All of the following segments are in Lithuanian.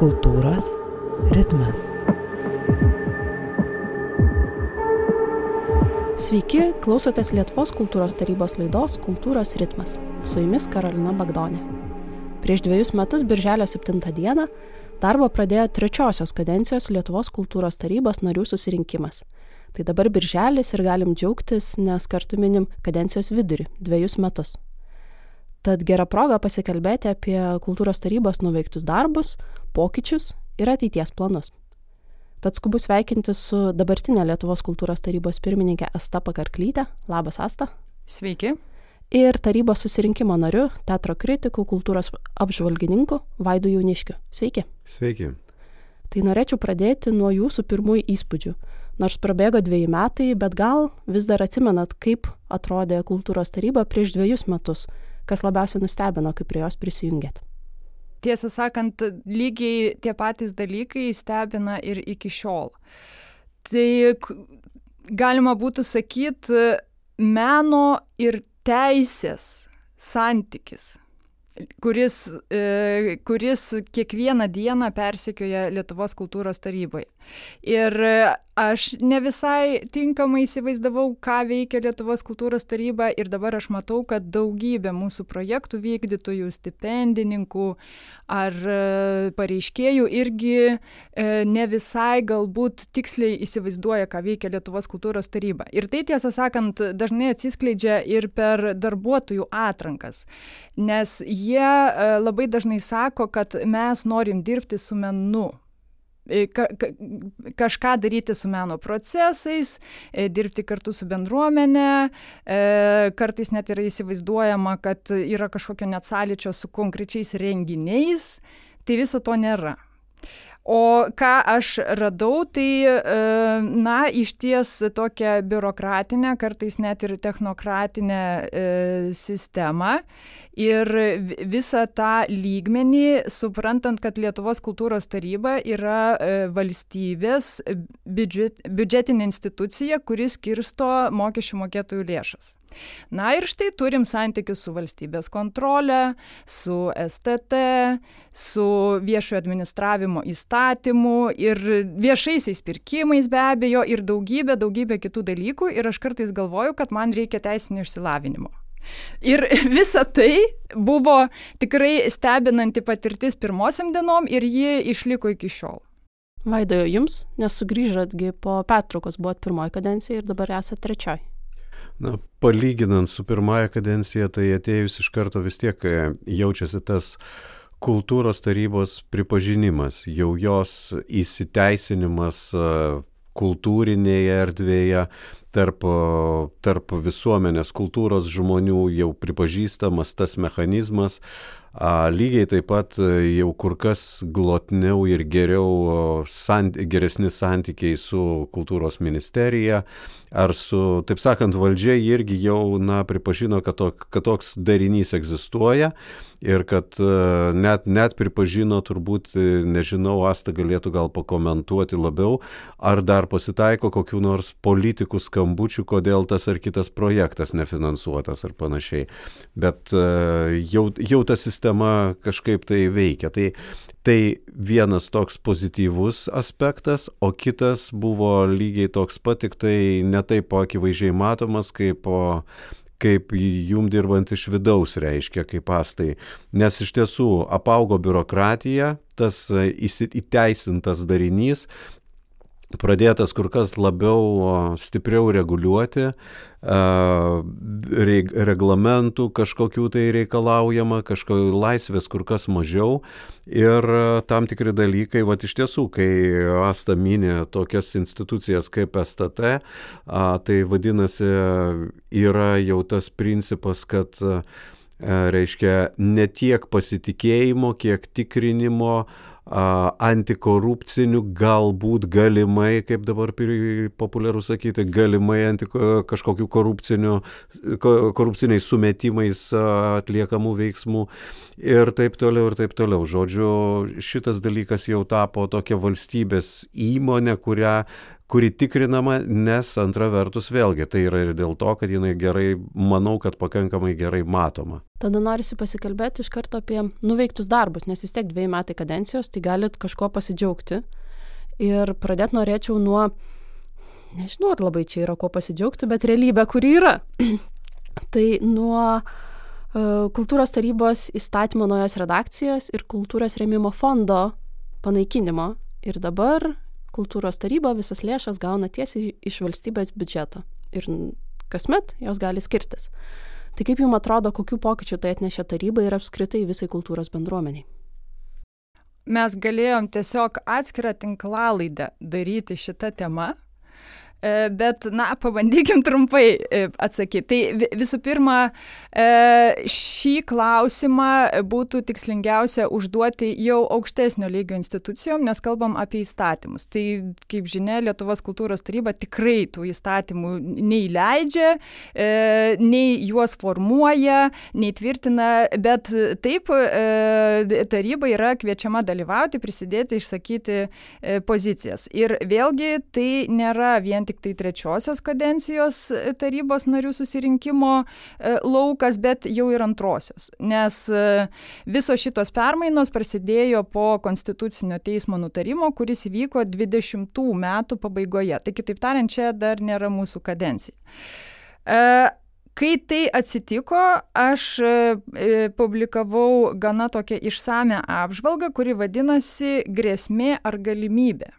Kultūros ritmas. Sveiki, klausotės Lietuvos kultūros tarybos laidos Kultūros ritmas. Su jumis Karolina Bagdonė. Prieš dviejus metus, birželio 7 dieną, darbą pradėjo trečiosios kadencijos Lietuvos kultūros tarybos narių susirinkimas. Tai dabar birželis ir galim džiaugtis, nes kartu minim kadencijos vidurį - dviejus metus. Tad gera proga pasikalbėti apie kultūros tarybos nuveiktus darbus, pokyčius ir ateities planus. Tad skubu sveikinti su dabartinė Lietuvos kultūros tarybos pirmininkė Asta Pakarklytė. Labas, Asta. Sveiki. Ir tarybos susirinkimo nariu, teatro kritiku, kultūros apžvalgininku Vaidu Jauniškiu. Sveiki. Sveiki. Tai norėčiau pradėti nuo jūsų pirmųjų įspūdžių. Nors prabėgo dviejai metai, bet gal vis dar atsimenat, kaip atrodė kultūros taryba prieš dviejus metus, kas labiausiai nustebino, kai prie jos prisijungėt tiesą sakant, lygiai tie patys dalykai stebina ir iki šiol. Tai galima būtų sakyti, meno ir teisės santykis kuris, e, kuris kiekvieną dieną persekioja Lietuvos kultūros tarybai. Ir aš ne visai tinkamai įsivaizdavau, ką veikia Lietuvos kultūros taryba ir dabar aš matau, kad daugybė mūsų projektų vykdytojų, stipendininkų ar e, pareiškėjų irgi e, ne visai galbūt tiksliai įsivaizduoja, ką veikia Lietuvos kultūros taryba. Ir tai tiesą sakant dažnai atsiskleidžia ir per darbuotojų atrankas, nes jie e, labai dažnai sako, kad mes norim dirbti su menu ka, ka, kažką daryti su meno procesais, e, dirbti kartu su bendruomenė, e, kartais net yra įsivaizduojama, kad yra kažkokio net sąlyčio su konkrečiais renginiais, tai viso to nėra. O ką aš radau, tai, e, na, iš ties tokią biurokratinę, kartais net ir technokratinę sistemą ir visą tą lygmenį, suprantant, kad Lietuvos kultūros taryba yra e, valstybės biudžet, biudžetinė institucija, kuris skirsto mokesčių mokėtojų lėšas. Na ir štai turim santykius su valstybės kontrolė, su STT, su viešojo administravimo įstatymu ir viešaisiais pirkimais be abejo ir daugybė, daugybė kitų dalykų ir aš kartais galvoju, kad man reikia teisinio išsilavinimo. Ir visa tai buvo tikrai stebinanti patirtis pirmosiam dienom ir ji išliko iki šiol. Vaidojo jums, nes sugrįžotgi po pertraukos, buvot pirmoji kadencija ir dabar esate trečioji. Na, palyginant su pirmąją kadenciją, tai atėjus iš karto vis tiek e, jaučiasi tas kultūros tarybos pripažinimas, jau jos įsiteisinimas e, kultūrinėje erdvėje, tarp, tarp visuomenės kultūros žmonių jau pripažįstamas tas mechanizmas, a, lygiai taip pat jau kur kas glotniau ir geriau, sant, geresni santykiai su kultūros ministerija ar su, taip sakant, valdžia irgi jau, na, pripažino, kad, to, kad toks darinys egzistuoja ir kad net, net pripažino, turbūt, nežinau, Asta galėtų gal pakomentuoti labiau, ar dar pasitaiko kokių nors politikų skambučių, kodėl tas ar kitas projektas nefinansuotas ar panašiai. Bet e, jau, jau ta sistema kažkaip tai veikia. Tai, tai vienas toks pozityvus aspektas, o kitas buvo lygiai toks pat, tik tai netaip akivaizdžiai matomas kaip po kaip jum dirbant iš vidaus reiškia, kaip pastai. Nes iš tiesų apaugo biurokratija, tas įteisintas darinys pradėtas kur kas labiau stipriau reguliuoti, reglamentų kažkokių tai reikalaujama, kažko laisvės kur kas mažiau. Ir tam tikri dalykai, va iš tiesų, kai Asta minė tokias institucijas kaip STT, tai vadinasi, yra jau tas principas, kad reiškia ne tiek pasitikėjimo, kiek tikrinimo, antikorupcinių, galbūt galimai, kaip dabar populiaru sakyti, galimai anti, kažkokių korupciniais sumetimais atliekamų veiksmų ir taip toliau ir taip toliau. Žodžiu, šitas dalykas jau tapo tokia valstybės įmonė, kurią kuri tikrinama, nes antra vertus vėlgi tai yra ir dėl to, kad jinai gerai, manau, kad pakankamai gerai matoma. Tada norisi pasikalbėti iš karto apie nuveiktus darbus, nes vis tiek dviejų metai kadencijos, tai galit kažkuo pasidžiaugti. Ir pradėti norėčiau nuo, nežinau, ar labai čia yra kuo pasidžiaugti, bet realybė, kuri yra. tai nuo uh, kultūros tarybos įstatymo naujos redakcijos ir kultūros remimo fondo panaikinimo. Ir dabar kultūros taryba visas lėšas gauna tiesiai iš valstybės biudžeto. Ir kasmet jos gali skirtis. Tai kaip jums atrodo, kokiu pokyčiu tai atnešė taryba ir apskritai visai kultūros bendruomeniai? Mes galėjom tiesiog atskirą tinklalaidę daryti šitą temą, bet, na, pabandykim trumpai e, atsakyti. Tai visų pirma, e, šį klausimą būtų tikslingiausia užduoti jau aukštesnio lygio institucijom, nes kalbam apie įstatymus. Tai, kaip žinia, Lietuvos kultūros taryba tikrai tų įstatymų nei leidžia, nei juos formuoja, nei tvirtina, bet taip taryba yra kviečiama dalyvauti, prisidėti, išsakyti pozicijas. Ir vėlgi tai nėra vien tik tai trečiosios kadencijos e, tarybos narių susirinkimo e, laukas, bet jau ir antrosios. Nes e, visos šitos permainos prasidėjo po Konstitucinio teismo nutarimo, kuris įvyko 20 metų pabaigoje. Tai kitaip tariant, čia dar nėra mūsų kadencija. Kai tai atsitiko, aš publikavau gana tokią išsame apžvalgą, kuri vadinasi Grėsmė ar galimybė.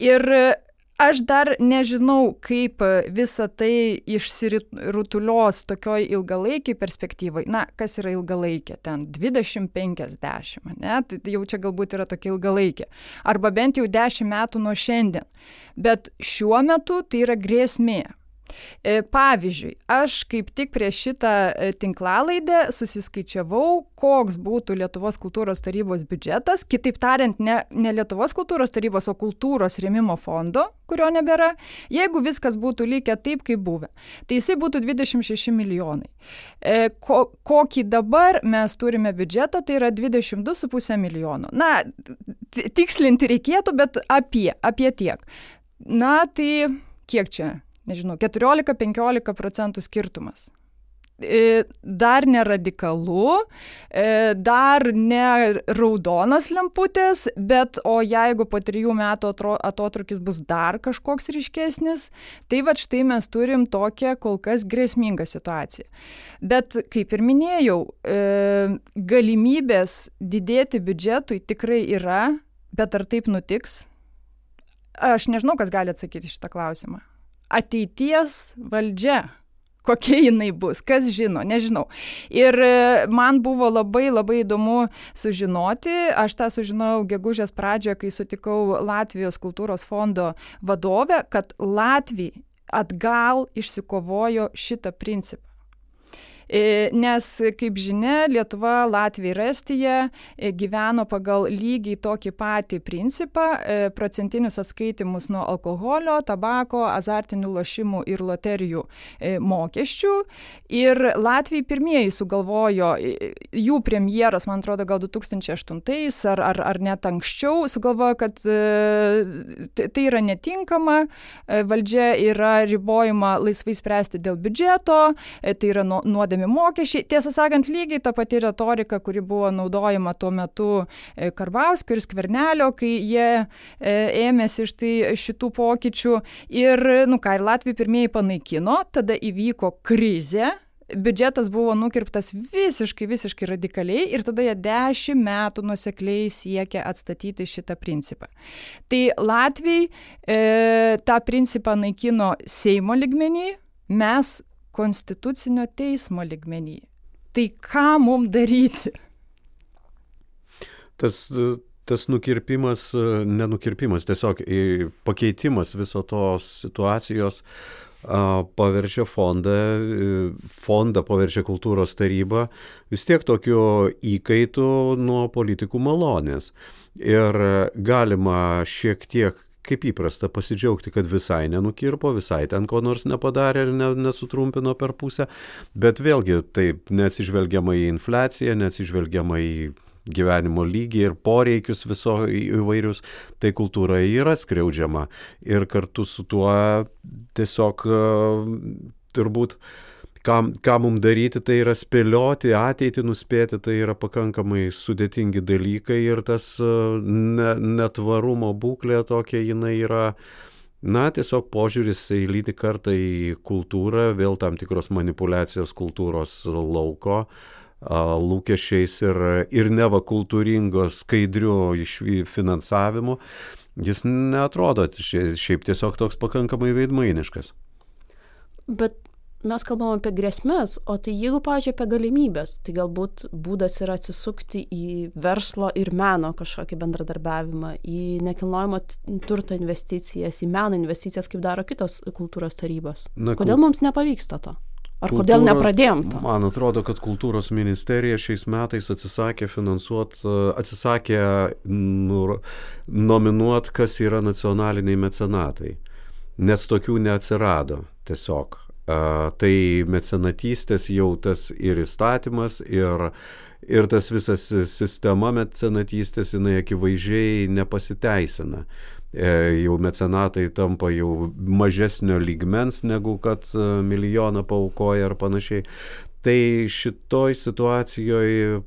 Ir aš dar nežinau kaip visa tai išsirutulios tokioj ilgalaikėj perspektyvoj. Na kas yra ilgalaikė? Ten dvidešim penkiasdešim ane? Tai jau čia galbūt yra tokia ilgalaikė. Arba bent jau dešim metų nuo šiandien. Bet šiuo metu tai yra grėsmė. E, pavyzdžiui, aš kaip tik prieš šitą e, tinklalaidę susiskaičiavau, koks būtų Lietuvos kultūros tarybos biudžetas, kitaip tariant, ne, ne Lietuvos kultūros tarybos, o kultūros rėmimo fondo, kurio nebėra, jeigu viskas būtų likę taip, kaip buvę. Tai jisai būtų 26 milijonai. E, ko, kokį dabar mes turime biudžetą, tai yra 22,5 milijono. Na, tikslinti reikėtų, bet apie, apie tiek. Na, tai kiek čia? Nežinau, 14-15 procentų skirtumas. E, dar e, dar ne raudonas lemputės, bet o jeigu po trijų metų atotrukis bus dar kažkoks ryškesnis, tai va štai mes turim tokią kol kas grėsmingą situaciją. Bet kaip ir minėjau, e, galimybės didėti biudžetui tikrai yra, bet ar taip nutiks? Aš nežinau, kas gali atsakyti šitą klausimą ateities valdžia kokia jinai bus, kas žino, nežinau. Ir e, man buvo labai labai įdomu sužinoti, aš tą sužinojau gegužės pradžioje, kai sutikau Latvijos kultūros fondo vadovę, kad Latvija atgal išsikovojo šitą principą. E, nes, kaip žinia, Lietuva, Latvija ir Estija e, gyveno pagal lygiai tokį patį principą e, - procentinius atskaitimus nuo alkoholio, tabako, azartinių lošimų ir loterijų mokesčių. Ir Latvijai pirmieji sugalvojo, jų premjeras, man atrodo, gal 2008 ar, ar, ar net anksčiau, sugalvojo, kad tai yra netinkama, valdžia yra ribojama laisvai spręsti dėl biudžeto, tai yra nuodėmė mokami mokesčiai. Tiesą sakant, lygiai ta pati retorika, kuri buvo naudojama tuo metu e, Karbauskio ir Skvernelio, kai jie e, ėmėsi iš tai šitų pokyčių. Ir, nu ką, ir Latvija pirmieji panaikino, tada įvyko krizė biudžetas buvo nukirptas visiškai, visiškai radikaliai ir tada jie dešimt metų nusekliai siekia atstatyti šitą principą. Tai Latvijai e, tą principą naikino Seimo ligmenį, mes konstitucinio teismo ligmenį. Tai ką mums daryti? Tas, tas nukirpimas, nenukirpimas, tiesiog pakeitimas viso tos situacijos paverčia fondą, fondą paverčia kultūros tarybą vis tiek tokiu įkaitu nuo politikų malonės. Ir galima šiek tiek kaip įprasta pasidžiaugti, kad visai nenukirpo, visai ten ko nors nepadarė ir ne, nesutrumpino per pusę, bet vėlgi taip neatsižvelgiama į infliaciją, neatsižvelgiama į gyvenimo lygį ir poreikius viso įvairius, tai kultūra yra skriaudžiama. Ir kartu su tuo tiesiog turbūt ką, ką mums daryti, tai yra spėlioti, ateitį nuspėti, tai yra pakankamai sudėtingi dalykai ir tas ne, netvarumo būklė tokia jinai yra Na, tiesiog požiūris eilinį kartą į kultūrą, vėl tam tikros manipulacijos kultūros lauko, lūkesčiais ir, ir neva kultūringo skaidrių finansavimu, jis netrodo šiaip tiesiog toks pakankamai veidmainiškas. Bet mes kalbam apie grėsmes, o tai jeigu, pažiūrėjau, apie galimybės, tai galbūt būdas yra atsisukti į verslo ir meno kažkokį bendradarbiavimą, į nekilnojamo turto investicijas, į meno investicijas, kaip daro kitos kultūros tarybos. Na, Kodėl mums nepavyksta to? Ar Kultūra, kodėl nepradėjom to? Man atrodo, kad kultūros ministerija šiais metais atsisakė finansuoti, atsisakė nu, nominuoti, kas yra nacionaliniai mecenatai, nes tokių neatsirado tiesiog tai mecenatystės jau tas ir įstatymas, ir, ir tas visas sistema mecenatystės, jinai akivaizdžiai nepasiteisina. E, jau mecenatai tampa jau mažesnio lygmens negu kad e, milijoną paukoja ar panašiai. Tai šitoj situacijoje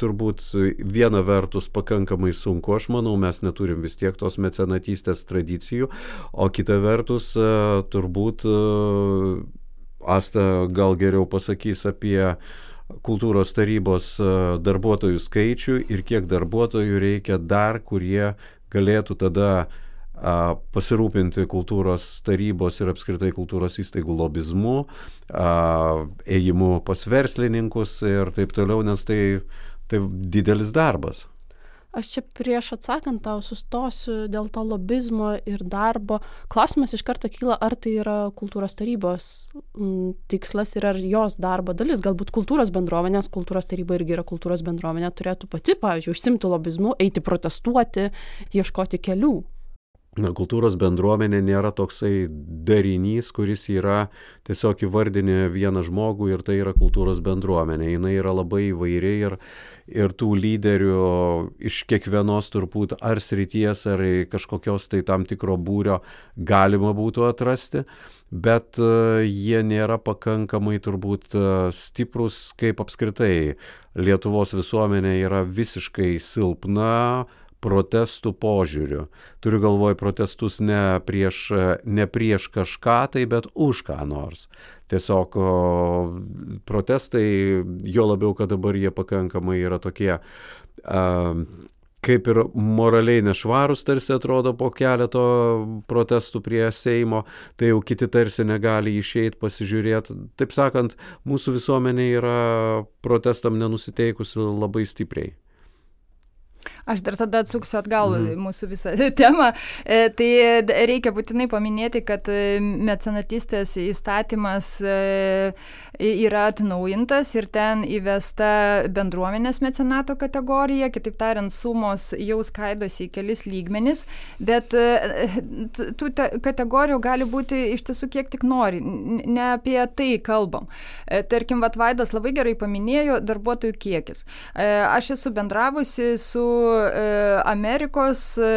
turbūt viena vertus pakankamai sunku, aš manau, mes neturim vis tiek tos mecenatystės tradicijų, o kita vertus e, turbūt Asta gal geriau pasakys apie kultūros tarybos e, darbuotojų skaičių ir kiek darbuotojų reikia dar, kurie galėtų tada pasirūpinti kultūros tarybos ir apskritai kultūros įstaigų lobizmu, ėjimu pas verslininkus ir taip toliau, nes tai, tai didelis darbas aš čia prieš atsakant tau sustosiu dėl to lobizmo ir darbo. Klausimas iš karto kyla ar tai yra kultūros tarybos tikslas ir ar jos darbo dalis. Galbūt kultūros bendruomenės kultūros taryba irgi yra kultūros bendruomenė turėtų pati pavyzdžiui užsimti lobizmu eiti protestuoti ieškoti kelių na, kultūros bendruomenė nėra toksai darinys, kuris yra tiesiog įvardinė vieną žmogų ir tai yra kultūros bendruomenė. Jis yra labai įvairi ir, ir tų lyderių iš kiekvienos turbūt ar srities, ar kažkokios tai tam tikro būrio galima būtų atrasti, bet uh, jie nėra pakankamai turbūt uh, stiprus, kaip apskritai Lietuvos visuomenė yra visiškai silpna protestų požiūriu. Turiu galvoj protestus ne prieš, ne prieš kažką tai, bet už ką nors. Tiesiog protestai, jo labiau, kad dabar jie pakankamai yra tokie a, kaip ir moraliai nešvarus tarsi atrodo po keleto protestų prie Seimo, tai jau kiti tarsi negali išeiti pasižiūrėti. Taip sakant, mūsų visuomenė yra protestam nenusiteikusi labai stipriai. Aš dar tada atsuksiu atgal mm. mūsų visą temą. E, tai reikia būtinai paminėti, kad e, mecenatistės įstatymas e, yra atnaujintas ir ten įvesta bendruomenės mecenato kategorija, kitaip tariant, sumos jau skaidosi į kelis lygmenis, bet tų kategorijų gali būti iš tiesų kiek tik nori, ne apie tai kalbam. Tarkim, Vatvaidas labai gerai paminėjo darbuotojų kiekis. Aš esu bendravusi su E, Amerikos e,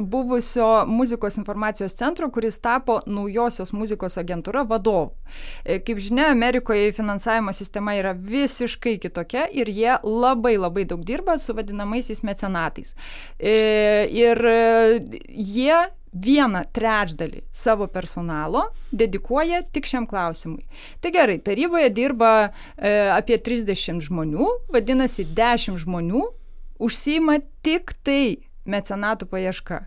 buvusio muzikos informacijos centro, kuris tapo naujosios muzikos agentūra vadovu. E, kaip žinia, Amerikoje finansavimo sistema yra visiškai kitokia ir jie labai labai daug dirba su vadinamaisiais mecenatais. Ir jie vieną trečdalį savo personalo dedikuoja tik šiam klausimui. Tai gerai, taryboje dirba e, apie 30 žmonių, vadinasi 10 žmonių užsima tik tai mecenatų paieška.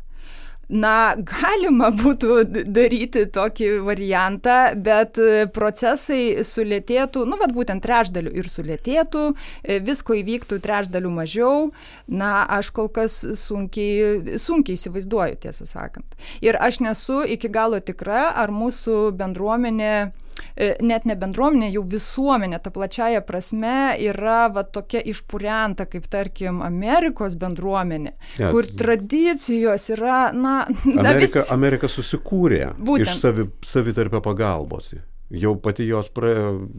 Na, galima būtų daryti tokį variantą, bet e, procesai sulėtėtų, nu, vad būtent trečdaliu ir sulėtėtų, e, visko įvyktų trečdaliu mažiau. Na, aš kol kas sunkiai, sunkiai įsivaizduoju, tiesą sakant. Ir aš nesu iki galo tikra, ar mūsų bendruomenė net ne bendruomenė, jau visuomenė, ta plačiaja prasme, yra va tokia išpurianta, kaip tarkim Amerikos bendruomenė, ja. kur tradicijos yra, na, Amerika, na vis... Amerika susikūrė Būtent. iš savi, savitarpio pagalbos. Jau pati jos pra,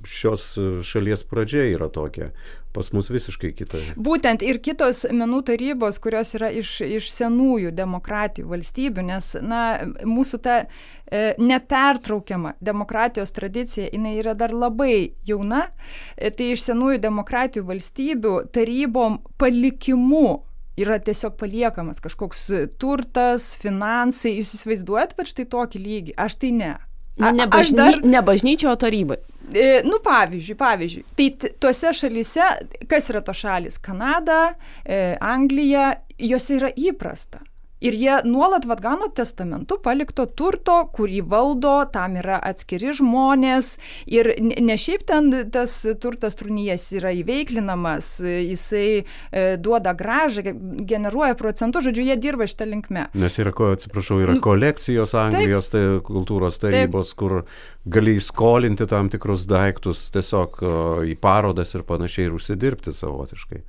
šios šalies pradžia yra tokia. Pas mus visiškai kita. Būtent ir kitos menų tarybos, kurios yra iš, iš senųjų demokratijų valstybių, nes na, mūsų ta e, nepertraukiama demokratijos tradicija, jinai yra dar labai jauna. E, tai iš senųjų demokratijų valstybių tarybom palikimu yra tiesiog paliekamas kažkoks turtas, finansai. Jūs įsivaizduojat pat štai tokį lygį? Aš tai ne. Ne, bažny, dar... ne bažnyčio, o tarybai. E, nu, pavyzdžiui, pavyzdžiui, tai tuose šalyse, kas yra to šalis? Kanada, e, Anglija, juose yra įprasta. Ir jie nuolat vadgano testamentu palikto turto, kurį valdo, tam yra atskiri žmonės. Ir ne šiaip ten tas turtas trūnyjas yra įveiklinamas, jisai e, duoda gražą, generuoja procentų, žodžiu, jie dirba šitą linkmę. Nes yra, ko atsiprašau, yra kolekcijos Anglijos tai, kultūros tarybos, taip. kur gali įskolinti tam tikrus daiktus tiesiog į parodas ir panašiai ir užsidirbti savotiškai.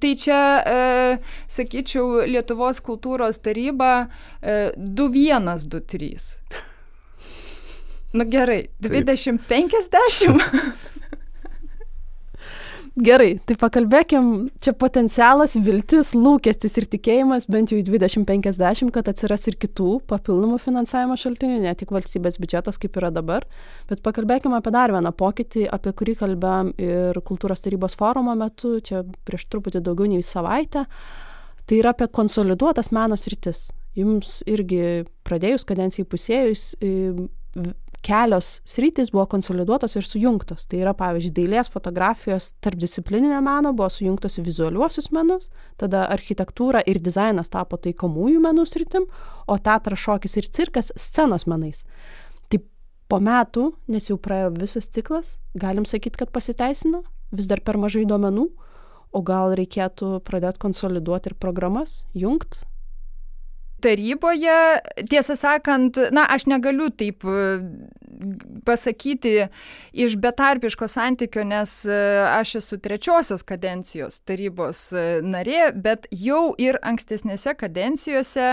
Tai čia, e, sakyčiau, Lietuvos kultūros taryba e, 2123. Nu gerai, 2050. Gerai, tai pakalbėkim, čia potencialas, viltis, lūkestis ir tikėjimas bent jau į 2050, kad atsiras ir kitų papildomų finansavimo šaltinių, ne tik valstybės biudžetas, kaip yra dabar, bet pakalbėkim apie dar vieną pokytį, apie kurį kalbėjom ir kultūros tarybos forumo metu, čia prieš truputį daugiau nei savaitę. Tai yra apie konsoliduotas meno sritis. Jums irgi pradėjus kadencijai pusėjus kelios sritys buvo konsoliduotos ir sujungtos. Tai yra, pavyzdžiui, dailės fotografijos tarpdisciplininė meno buvo sujungtos į vizualiuosius menus, tada architektūra ir dizainas tapo taikomųjų menų sritim, o teatras, šokis ir cirkas scenos menais. Tai po metų, nes jau praėjo visas ciklas, galim sakyti, kad pasiteisino, vis dar per mažai duomenų, o gal reikėtų pradėti konsoliduoti ir programas, jungt taryboje, tiesą sakant, na, aš negaliu taip e, pasakyti iš betarpiško santykio, nes e, aš esu trečiosios kadencijos tarybos e, narė, bet jau ir ankstesnėse kadencijose,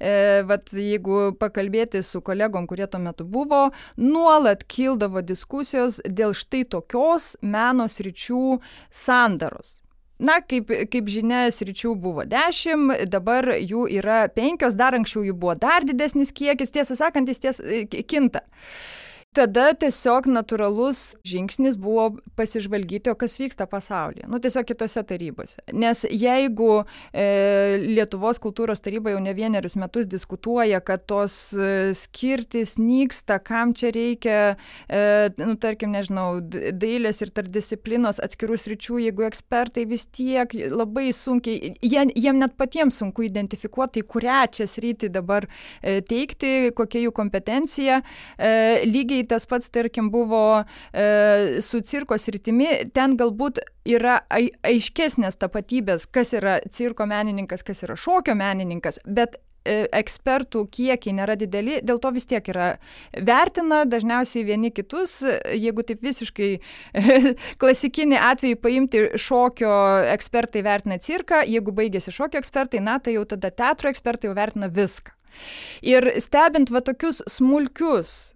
e, vat, jeigu pakalbėti su kolegom, kurie tuo metu buvo, nuolat kildavo diskusijos dėl štai tokios meno sričių sandaros. Na, kaip, kaip žinia, sričių buvo dešimt, dabar jų yra penkios, dar anksčiau jų buvo dar didesnis kiekis, tiesą sakant, jis ties kinta. Tada tiesiog natūralus žingsnis buvo pasižvalgyti, o kas vyksta pasaulyje. Nu, tiesiog kitose tarybose. Nes jeigu e, Lietuvos kultūros taryba jau ne vienerius metus diskutuoja, kad tos e, skirtis nyksta, kam čia reikia, e, nu, tarkim, nežinau, dailės ir tarpdisciplinos atskirus ryčių, jeigu ekspertai vis tiek labai sunkiai, jie, jiem net patiems sunku identifikuoti, kurią čia sritį dabar e, teikti, kokia jų kompetencija. E, lygiai lygiai tas pats, tarkim, buvo e, su cirko sritimi, ten galbūt yra ai, aiškesnės tapatybės, kas yra cirko menininkas, kas yra šokio menininkas, bet e, ekspertų kiekiai nėra dideli, dėl to vis tiek yra vertina dažniausiai vieni kitus, jeigu taip visiškai klasikinį atvejį paimti šokio ekspertai vertina cirką, jeigu baigėsi šokio ekspertai, na tai jau tada teatro ekspertai jau vertina viską. Ir stebint va tokius smulkius,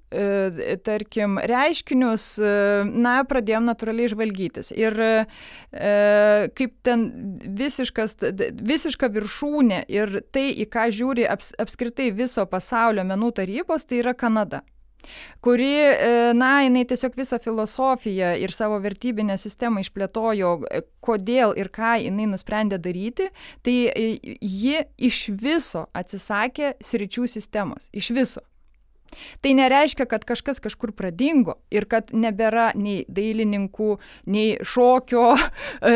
tarkim, reiškinius, e, na, pradėjom natūraliai žvalgytis. Ir e, kaip ten visiškas, visiška viršūnė ir tai, į ką žiūri aps, apskritai viso pasaulio menų tarybos, tai yra Kanada kuri, e, na, jinai tiesiog visą filosofiją ir savo vertybinę sistemą išplėtojo, e, kodėl ir ką jinai nusprendė daryti, tai e, ji iš viso atsisakė sričių sistemos. Iš viso. Tai nereiškia, kad kažkas kažkur pradingo ir kad nebėra nei dailininkų, nei šokio e,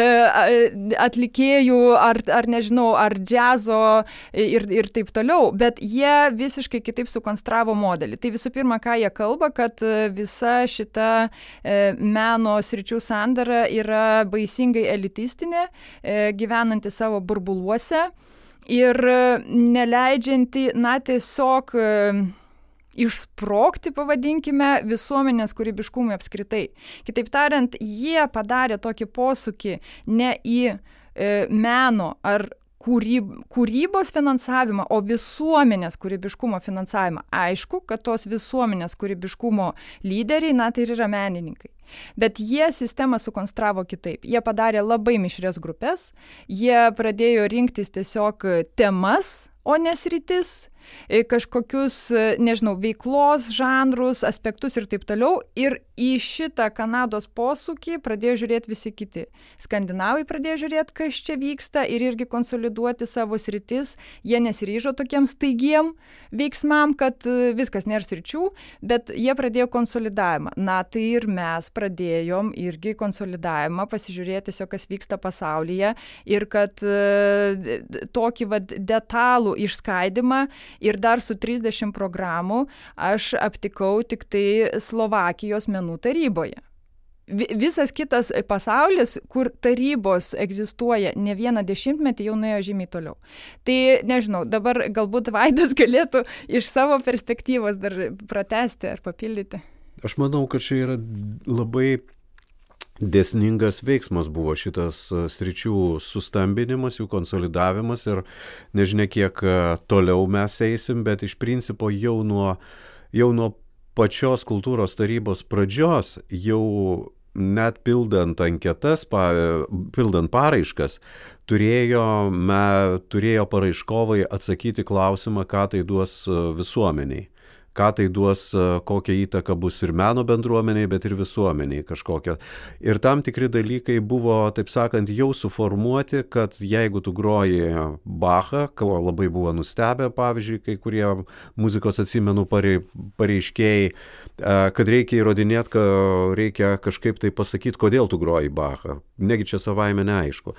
atlikėjų, ar, ar nežinau, ar džiazo ir, ir taip toliau, bet jie visiškai kitaip sukonstravo modelį. Tai visų pirma, ką jie kalba, kad visa šita e, meno sričių sandara yra baisingai elitistinė, e, gyvenanti savo burbuluose ir neleidžianti, na, tiesiog išsprogti, pavadinkime, visuomenės kūrybiškumui apskritai. Kitaip tariant, jie padarė tokį posūkį ne į e, meno ar kūryb, kūrybos finansavimą, o visuomenės kūrybiškumo finansavimą. Aišku, kad tos visuomenės kūrybiškumo lyderiai, na tai ir yra menininkai. Bet jie sistemą sukonstravo kitaip. Jie padarė labai mišrės grupės, jie pradėjo rinktis tiesiog temas, o nesritis, e, kažkokius, e, nežinau, veiklos žanrus, aspektus ir taip toliau. Ir į šitą Kanados posūkį pradėjo žiūrėti visi kiti. Skandinavai pradėjo žiūrėti, kas čia vyksta ir irgi konsoliduoti savo sritis. Jie nesiryžo tokiem staigiem veiksmam, kad e, viskas nėra sričių, bet jie pradėjo konsolidavimą. Na tai ir mes pradėjom irgi konsolidavimą, pasižiūrėti tiesiog, kas vyksta pasaulyje ir kad tokį vad detalų mokyklų išskaidymą ir dar su 30 programų aš aptikau tik tai Slovakijos menų taryboje. Visas kitas pasaulis, kur tarybos egzistuoja ne vieną dešimtmetį, jau nuėjo žymiai toliau. Tai nežinau, dabar galbūt Vaidas galėtų iš savo perspektyvos dar pratesti ar papildyti. Aš manau, kad čia yra labai dėsningas veiksmas buvo šitas e, sričių sustambinimas, jų konsolidavimas ir nežinia, kiek e, toliau mes eisim, bet iš principo jau nuo, jau nuo pačios kultūros tarybos pradžios, jau net pildant anketas, pa, pildant paraiškas, turėjo, me, turėjo paraiškovai atsakyti klausimą, ką tai duos e, visuomeniai ką tai duos, e, kokią įtaką bus ir meno bendruomeniai, bet ir visuomeniai kažkokia. Ir tam tikri dalykai buvo, taip sakant, jau suformuoti, kad jeigu tu groji Bachą, ko labai buvo nustebę, pavyzdžiui, kai kurie muzikos atsimenu pareiškėjai, e, kad reikia įrodinėti, kad reikia kažkaip tai pasakyti, kodėl tu groji Bachą. Negi čia savaime neaišku.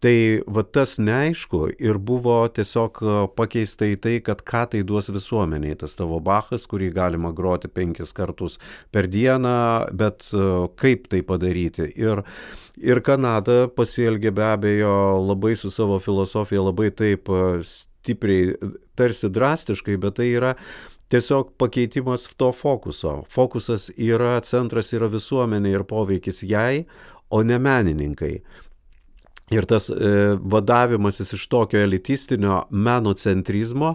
Tai va tas neaišku ir buvo tiesiog pakeista į tai, kad ką tai duos visuomeniai, tas tavo Bachas dalykas, kurį galima groti penkis kartus per dieną, bet e, kaip tai padaryti. Ir, ir Kanada pasielgė be abejo labai su savo filosofija, labai taip e, stipriai, tarsi drastiškai, bet tai yra tiesiog pakeitimas to fokuso. Fokusas yra, centras yra visuomenė ir poveikis jai, o ne menininkai. Ir tas e, vadavimasis iš tokio elitistinio menocentrizmo,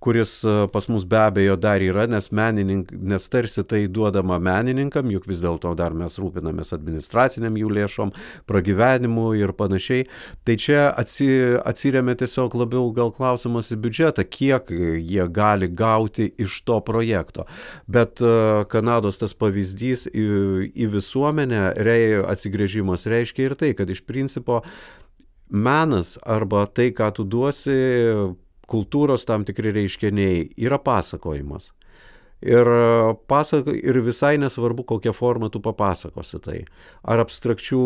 kuris e, pas mus be abejo dar yra, nes, menininkam, nes tarsi tai duodama menininkam, juk vis dėlto dar mes rūpinamės administraciniam jų lėšom, pragyvenimu ir panašiai. Tai čia atsi, atsiriamė tiesiog labiau gal klausimas į biudžetą, kiek jie gali gauti iš to projekto. Bet e, Kanados tas pavyzdys į, į visuomenę rei, atsigrėžimas reiškia ir tai, kad iš principo menas arba tai, ką tu duosi, kultūros tam tikri reiškiniai yra pasakojimas. Ir, pasak, ir visai nesvarbu, kokią formą tu papasakosi tai. Ar abstrakčių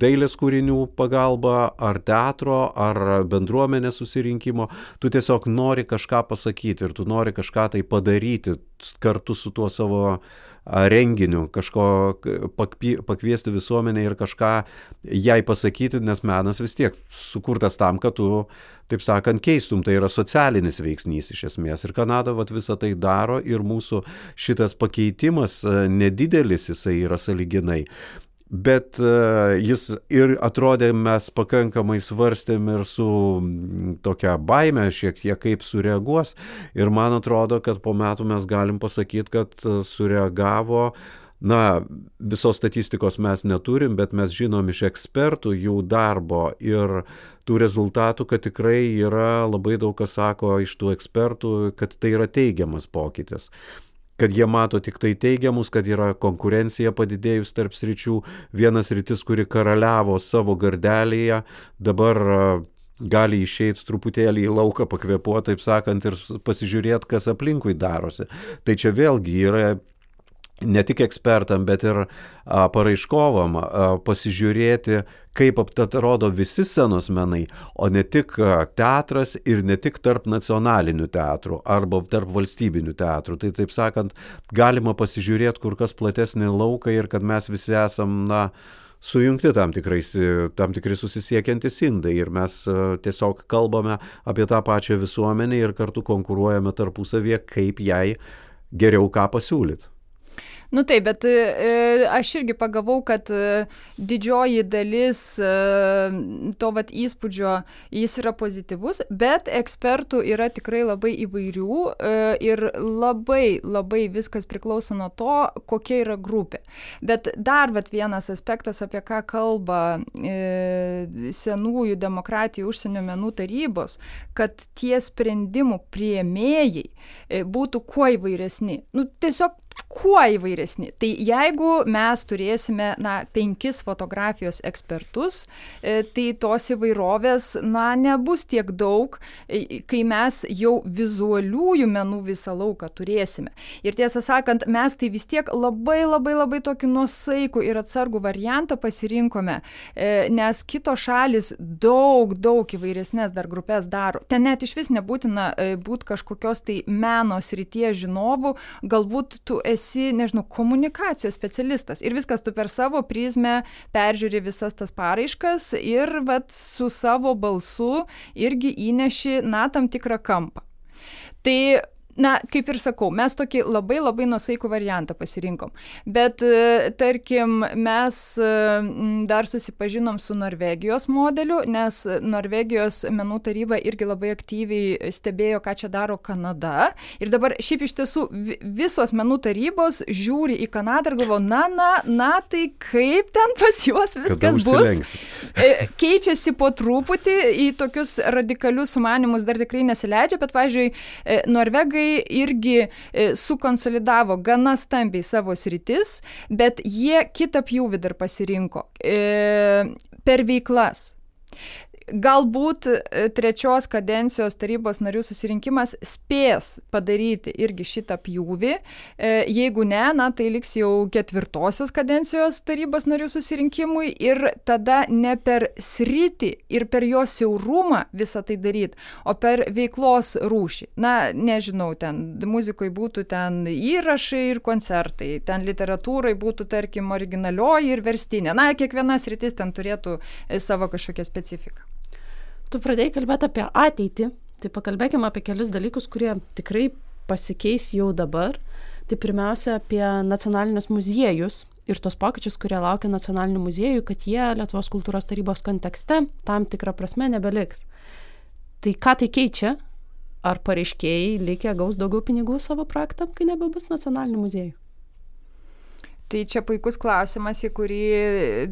dailės kūrinių pagalba, ar teatro, ar bendruomenės susirinkimo, tu tiesiog nori kažką pasakyti ir tu nori kažką tai padaryti kartu su tuo savo uh, renginiu, kažko pakviesti visuomenę ir kažką jai pasakyti, nes menas vis tiek sukurtas tam, kad tu, taip sakant, keistum. Tai yra socialinis veiksnys iš esmės. Ir Kanada vat, visą tai daro ir mūsų šitas pakeitimas nedidelis jisai yra saliginai bet uh, jis ir atrodė, mes pakankamai svarstėm ir su tokia baime šiek tiek, kaip sureaguos. Ir man atrodo, kad po metų mes galim pasakyti, kad e, sureagavo Na, visos statistikos mes neturim, bet mes žinom iš ekspertų jų darbo ir tų rezultatų, kad tikrai yra labai daug kas sako iš tų ekspertų, kad tai yra teigiamas pokytis kad jie mato tik tai teigiamus, kad yra konkurencija padidėjus tarp sričių. Vienas rytis, kuri karaliavo savo gardelėje, dabar gali išeiti truputėlį į lauką pakvepuoti, taip sakant, ir pasižiūrėti, kas aplinkui darosi. Tai čia vėlgi yra ne tik ekspertam, bet ir paraiškovam pasižiūrėti, kaip atrodo visi scenos menai, o ne tik teatras ir ne tik tarp nacionalinių teatrų arba tarp valstybinių teatrų. Tai taip sakant, galima pasižiūrėti kur kas platesnį lauką ir kad mes visi esam, na, sujungti tam, tikrais, tam tikri susisiekiantys indai ir mes tiesiog kalbame apie tą pačią visuomenę ir kartu konkuruojame tarpusavėje, kaip jai geriau ką pasiūlyti. Nu taip, bet e, aš irgi pagavau, kad e, didžioji dalis e, to vat įspūdžio jis yra pozityvus, bet ekspertų yra tikrai labai įvairių ir labai labai viskas priklauso nuo to, kokia yra grupė. Bet dar vat vienas aspektas, apie ką kalba senųjų demokratijų užsienio menų tarybos, kad tie sprendimų prieimėjai būtų kuo įvairesni. Nu, tiesiog kuo įvairesni. Tai jeigu mes turėsime, na, penkis fotografijos ekspertus, e, tai tos įvairovės, na, nebus tiek daug, e, kai mes jau vizualiųjų menų visą lauką turėsime. Ir tiesą sakant, mes tai vis tiek labai labai labai tokį nusaikų ir atsargų variantą pasirinkome, e, nes kitos šalis daug, daug įvairesnės dar grupės daro. Ten net iš vis nebūtina būti kažkokios tai meno srities žinovų, galbūt tu esi, nežinau, komunikacijos specialistas ir viskas tu per savo prizmę peržiūri visas tas paraiškas ir vat su savo balsu irgi įneši, na, tam tikrą kampą. Tai na, kaip ir sakau, mes tokį labai labai nusaikų variantą pasirinkom. Bet, e, tarkim, mes e, dar susipažinom su Norvegijos modeliu, nes Norvegijos menų taryba irgi labai aktyviai stebėjo, ką čia daro Kanada. Ir dabar šiaip iš tiesų visos menų tarybos žiūri į Kanadą ir galvo, na, na, na, tai kaip ten pas juos viskas bus. E, keičiasi po truputį, į tokius radikalius sumanimus dar tikrai nesileidžia, bet, pavyzdžiui, Norvegai Lietuviai irgi e, sukonsolidavo gana stambiai savo sritis, bet jie kitą pjūvį dar pasirinko e, per veiklas. Galbūt e, trečios kadencijos tarybos narių susirinkimas spės padaryti irgi šitą pjūvį. E, jeigu ne, na, tai liks jau ketvirtosios kadencijos tarybos narių susirinkimui ir tada ne per sritį ir per jo siaurumą visą tai daryti, o per veiklos rūšį. Na, nežinau, ten muzikoje būtų ten įrašai ir koncertai, ten literatūrai būtų, tarkim, originalioji ir verstinė. Na, kiekvienas rytis ten turėtų e, savo kažkokią specifiką. Tu pradėjai kalbėti apie ateitį, tai pakalbėkime apie kelius dalykus, kurie tikrai pasikeis jau dabar. Tai pirmiausia apie nacionalinius muziejus ir tos pokyčius, kurie laukia nacionalinių muziejų, kad jie Lietuvos kultūros tarybos kontekste tam tikrą prasme nebeliks. Tai ką tai keičia? Ar pareiškėjai likę gaus daugiau pinigų savo projektam, kai nebebus nacionalinių muziejų? Tai čia puikus klausimas, į kurį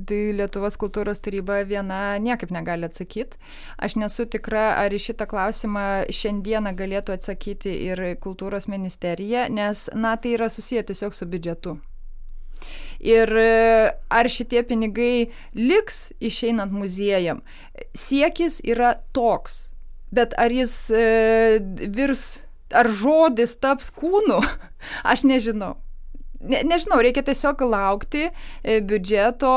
tai Lietuvos kultūros taryba viena niekaip negali atsakyti. Aš nesu tikra, ar į šitą klausimą šiandieną galėtų atsakyti ir kultūros ministerija, nes, na, tai yra susiję tiesiog su biudžetu. Ir ar šitie pinigai liks išeinant muziejam? Siekis yra toks, bet ar jis e, virs, ar žodis taps kūnu, aš nežinau. Ne, nežinau, reikia tiesiog laukti e, biudžeto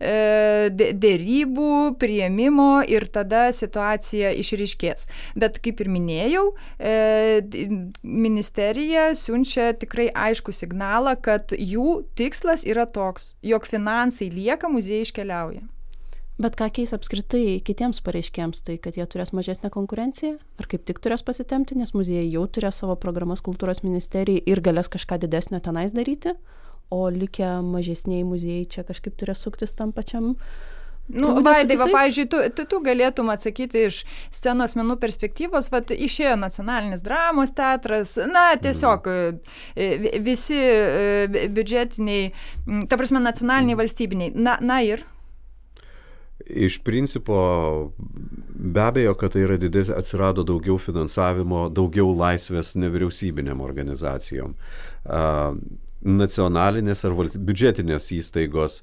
e, dėrybų, prieimimo ir tada situacija išryškės. Bet kaip ir minėjau, e, ministerija siunčia tikrai aišku signalą, kad jų tikslas yra toks, jog finansai lieka, muziejai iškeliauja. Bet ką keis apskritai kitiems pareiškėjams, tai kad jie turės mažesnę konkurenciją, ar kaip tik turės pasitemti, nes muziejai jau turės savo programas kultūros ministerijai ir galės kažką didesnio tenais daryti, o likę mažesniai muziejai čia kažkaip turės suktis tam pačiam Nu, Vaidai, va, pavyzdžiui, tu, tu, tu galėtum atsakyti iš scenos menų perspektyvos, va, išėjo nacionalinis dramos teatras, na, tiesiog mm. visi e, biudžetiniai, ta prasme, nacionaliniai, valstybiniai, na, na ir Iš principo, be abejo, kad tai yra didės, atsirado daugiau finansavimo, daugiau laisvės nevyriausybinėm organizacijom. Nacionalinės ar biudžetinės įstaigos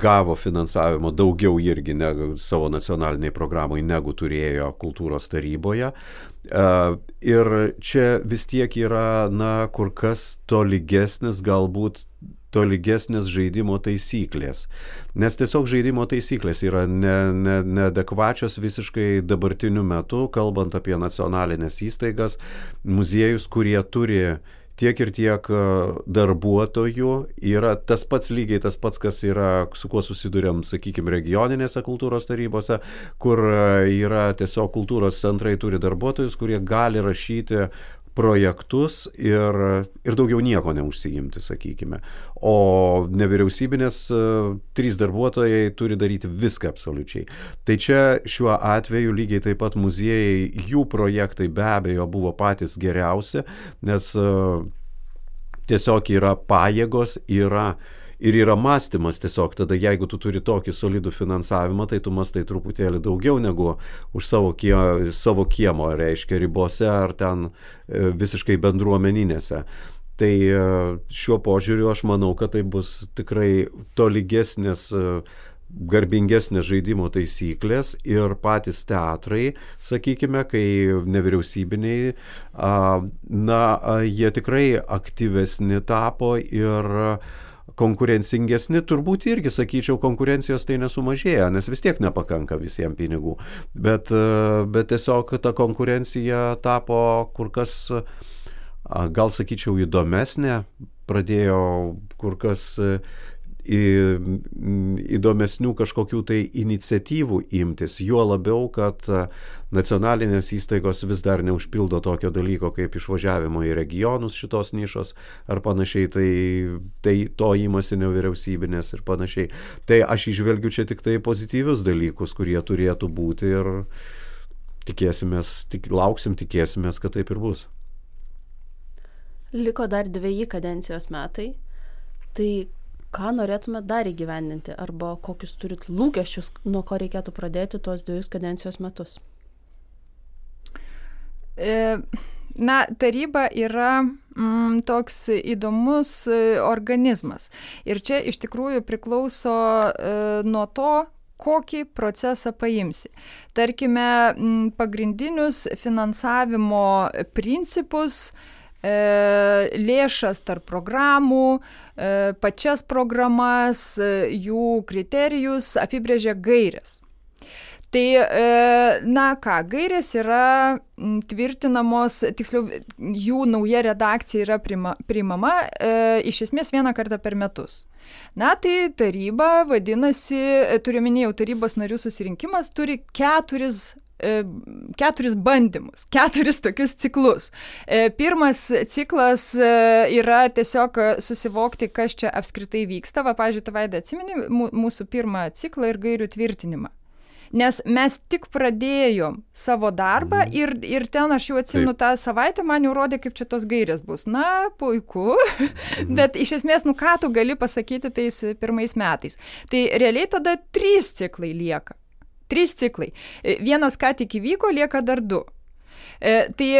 gavo finansavimo daugiau irgi negu savo nacionaliniai programai, negu turėjo kultūros taryboje. Ir čia vis tiek yra, na, kur kas tolygesnis galbūt tolygesnės žaidimo taisyklės. Nes tiesiog žaidimo taisyklės yra neadekvačios ne, ne visiškai dabartiniu metu, kalbant apie nacionalinės įstaigas, muziejus, kurie turi tiek ir tiek e, darbuotojų yra tas pats lygiai tas pats, kas yra, su kuo susidurėm, sakykime, regioninėse kultūros tarybose, kur e, yra tiesiog kultūros centrai turi darbuotojus, kurie gali rašyti projektus ir, ir daugiau nieko neužsiimti, sakykime. O nevyriausybinės e, trys darbuotojai turi daryti viską absoliučiai. Tai čia šiuo atveju lygiai taip pat muziejai, jų projektai be abejo buvo patys geriausi, nes e, tiesiog yra pajėgos, yra ir yra mąstymas tiesiog tada jeigu tu turi tokį solidų finansavimą tai tu mąstai truputėlį daugiau negu už savo, kie, savo kiemo, reiškia, ribose ar ten e, visiškai bendruomeninėse. Tai e, šiuo požiūriu aš manau, kad tai bus tikrai tolygesnės e, garbingesnės žaidimo taisyklės ir patys teatrai, sakykime, kai nevyriausybiniai, na, jie tikrai aktyvesni tapo ir konkurencingesni, turbūt irgi, sakyčiau, konkurencijos tai nesumažėja, nes vis tiek nepakanka visiems pinigų. Bet, bet tiesiog ta konkurencija tapo kur kas, gal sakyčiau, įdomesnė, pradėjo kur kas įdomesnių kažkokių tai iniciatyvų imtis, juo labiau, kad nacionalinės įstaigos vis dar neužpildo tokio dalyko kaip išvažiavimo į regionus šitos nišos ar panašiai, tai, tai to įmasi nevyriausybinės ir panašiai. Tai aš išvelgiu čia tik tai pozityvius dalykus, kurie turėtų būti ir tikėsimės, tik, lauksim, tikėsimės, kad taip ir bus. Liko dar dviejį kadencijos metai. Tai ką norėtumėt dar įgyvendinti arba kokius turit lūkesčius, nuo ko reikėtų pradėti tuos dviejus kadencijos metus? E, na, taryba yra mm, toks įdomus e, organizmas. Ir čia iš tikrųjų priklauso e, nuo to, kokį procesą paimsi. Tarkime, pagrindinius finansavimo principus E, lėšas tarp programų, e, pačias programas, e, jų kriterijus apibrėžia gairės. Tai, na ką, gairės yra tvirtinamos, tiksliau, jų nauja redakcija yra prima, priimama e, iš esmės vieną kartą per metus. Na, tai taryba, vadinasi, turiu minėjau, tarybos narių susirinkimas turi keturis E, keturis bandymus, keturis tokius ciklus. E, pirmas ciklas e, yra tiesiog susivokti, kas čia apskritai vyksta. Va, pažiūrėjau, tavaidai atsimeni mūsų pirmą ciklą ir gairių tvirtinimą. Nes mes tik pradėjom savo darbą mhm. ir, ir ten aš jau atsimenu tą savaitę, man jau rodė, kaip čia tos gairės bus. Na, puiku, mhm. bet iš esmės, nu ką tu gali pasakyti tais pirmais metais. Tai realiai tada trys ciklai lieka. Trys ciklai. E, vienas ką tik įvyko, lieka dar du. E, tai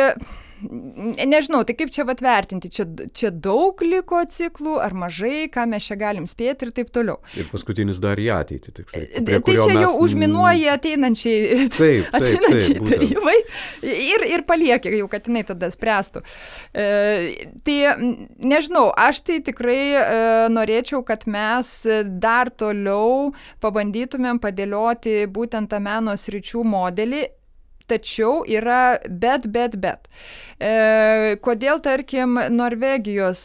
nežinau, tai kaip čia vat vertinti, čia, čia daug liko ciklų, ar mažai, ką mes čia galim spėti ir taip toliau. Ir paskutinis dar į ateitį, tiksliai. Tai čia mes... jau užminuoja ateinančiai, taip, taip, ateinančiai taip, tarybai ir, ir paliekia jau, kad jinai tada spręstų. E, tai nežinau, aš tai tikrai e, norėčiau, kad mes dar toliau pabandytumėm padėlioti būtent tą meno sričių modelį tačiau yra bet, bet, bet. E, kodėl, tarkim, Norvegijos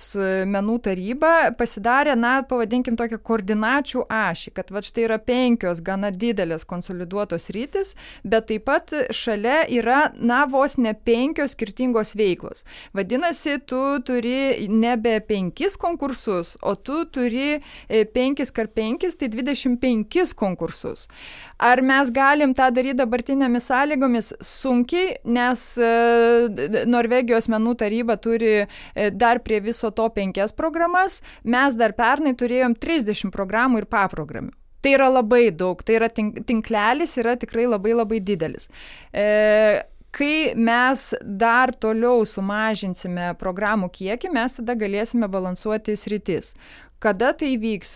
menų taryba pasidarė, na, pavadinkim tokią koordinačių ašį, kad va štai yra penkios gana didelės konsoliduotos rytis, bet taip pat šalia yra, na, vos ne penkios skirtingos veiklos. Vadinasi, tu turi nebe penkis konkursus, o tu turi e, penkis kar penkis, tai 25 konkursus. Ar mes galim tą daryti dabartinėmis sąlygomis? Sunkiai, nes e, Norvegijos menų taryba turi e, dar prie viso to penkias programas, mes dar pernai turėjom 30 programų ir paprogramių. Tai yra labai daug, tai yra tink, tinklelis yra tikrai labai labai didelis. E, kai mes dar toliau sumažinsime programų kiekį, mes tada galėsime balansuoti sritis. Kada tai vyks,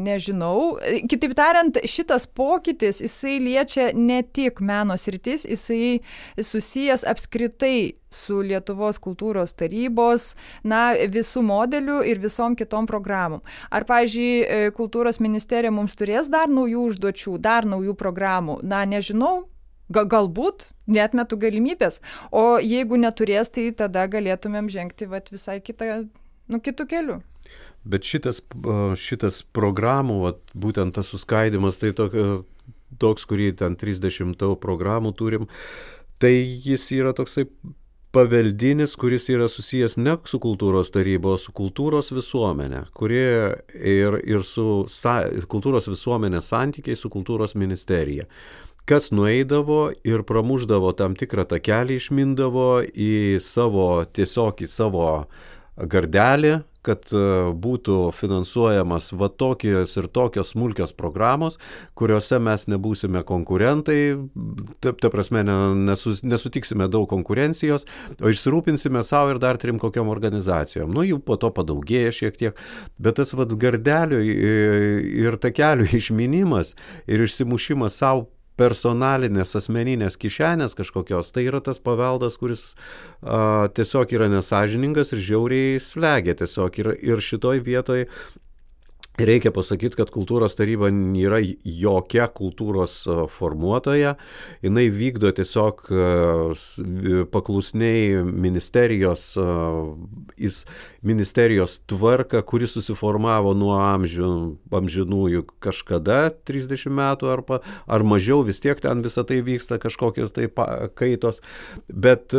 nežinau. Kitaip tariant, šitas pokytis, jisai liečia ne tik meno sritis, jisai susijęs apskritai su Lietuvos kultūros tarybos, na, visų modelių ir visom kitom programom. Ar, pažiūrėjau, kultūros ministerija mums turės dar naujų užduočių, dar naujų programų? Na, nežinau, Ga, galbūt netmetu galimybės, o jeigu neturės, tai tada galėtumėm žengti vat, visai kitą, nu, kitų kelių. Bet šitas, šitas programų, vat, būtent tas suskaidimas, tai tokio, toks, kurį ten 30 programų turim, tai jis yra toksai paveldinis, kuris yra susijęs ne su kultūros taryba, o su kultūros visuomenė, kuri ir, ir su sa, kultūros visuomenės santykiai su kultūros ministerija. Kas nueidavo ir pramuždavo tam tikrą takelį, išmindavo į savo, tiesiog į savo gardelį, kad e, būtų finansuojamas va tokios ir tokios smulkios programos, kuriuose mes nebūsime konkurentai, ta, ta prasme nesus, nesutiksime daug konkurencijos, o išsirūpinsime savo ir dar trim kokiam organizacijom. Nu, jų po to padaugėja šiek tiek, bet tas vad gardelio ir takelio išminimas ir išsimušimas savo personalinės asmeninės kišenės kažkokios, tai yra tas paveldas, kuris a, tiesiog yra nesažiningas ir žiauriai slegia tiesiog. Ir, ir šitoj vietoj Reikia pasakyti, kad kultūros taryba nėra jokia kultūros formuotoja, jinai vykdo tiesiog paklusniai ministerijos, ministerijos tvarką, kuri susiformavo nuo amžių, amžinųjų kažkada, 30 metų ar, ar mažiau, vis tiek ten visą tai vyksta kažkokios tai kaitos, bet,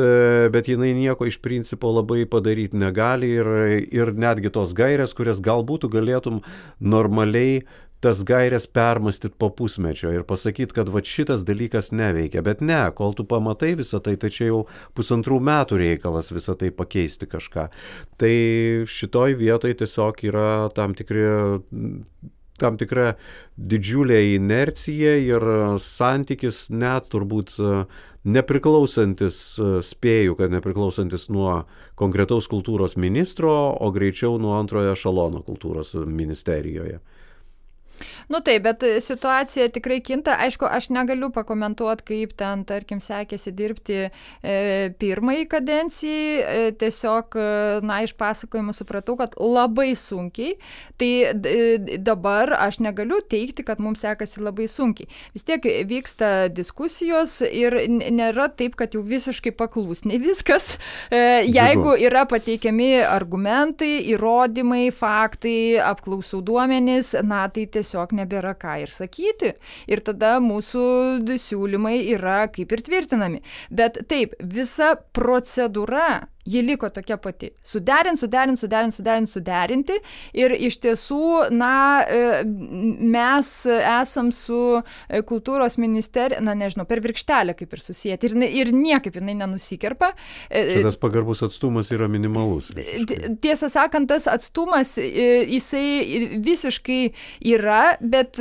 bet jinai nieko iš principo labai padaryti negali ir, ir netgi tos gairės, kurias galbūt galėtum normaliai tas gairias permastyti po pusmečio ir pasakyti, kad va šitas dalykas neveikia. Bet ne, kol tu pamatai visą tai, tai čia jau pusantrų metų reikalas visą tai pakeisti kažką. Tai šitoj vietoj tiesiog yra tam tikri tam tikra didžiulė inercija ir santykis net turbūt nepriklausantis, spėju, kad nepriklausantis nuo konkretaus kultūros ministro, o greičiau nuo antrojo šalono kultūros ministerijoje. Nu taip, bet situacija tikrai kinta. Aišku, aš negaliu pakomentuoti, kaip ten, tarkim, sekėsi dirbti e, pirmąjį kadencijai. E, tiesiog, e, na, iš pasakojimų supratau, kad labai sunkiai. Tai e, dabar aš negaliu teikti, kad mums sekasi labai sunkiai. Vis tiek vyksta diskusijos ir nėra taip, kad jau visiškai paklusni viskas. E, jeigu yra pateikiami argumentai, įrodymai, faktai, apklausų duomenys, na, tai tiesiog nebėra ką ir sakyti. Ir tada mūsų siūlymai yra kaip ir tvirtinami. Bet taip, visa procedūra ji liko tokia pati. Suderint, suderint, suderint, suderint, suderinti. Ir iš tiesų, na, e, mes esam su e, kultūros ministerija, na, nežinau, per virkštelę kaip ir susijęti. Ir, ir niekaip jinai nenusikerpa. E, Šitas pagarbus atstumas yra minimalus. Visiškai. Tiesą sakant, tas atstumas, jisai visiškai yra, bet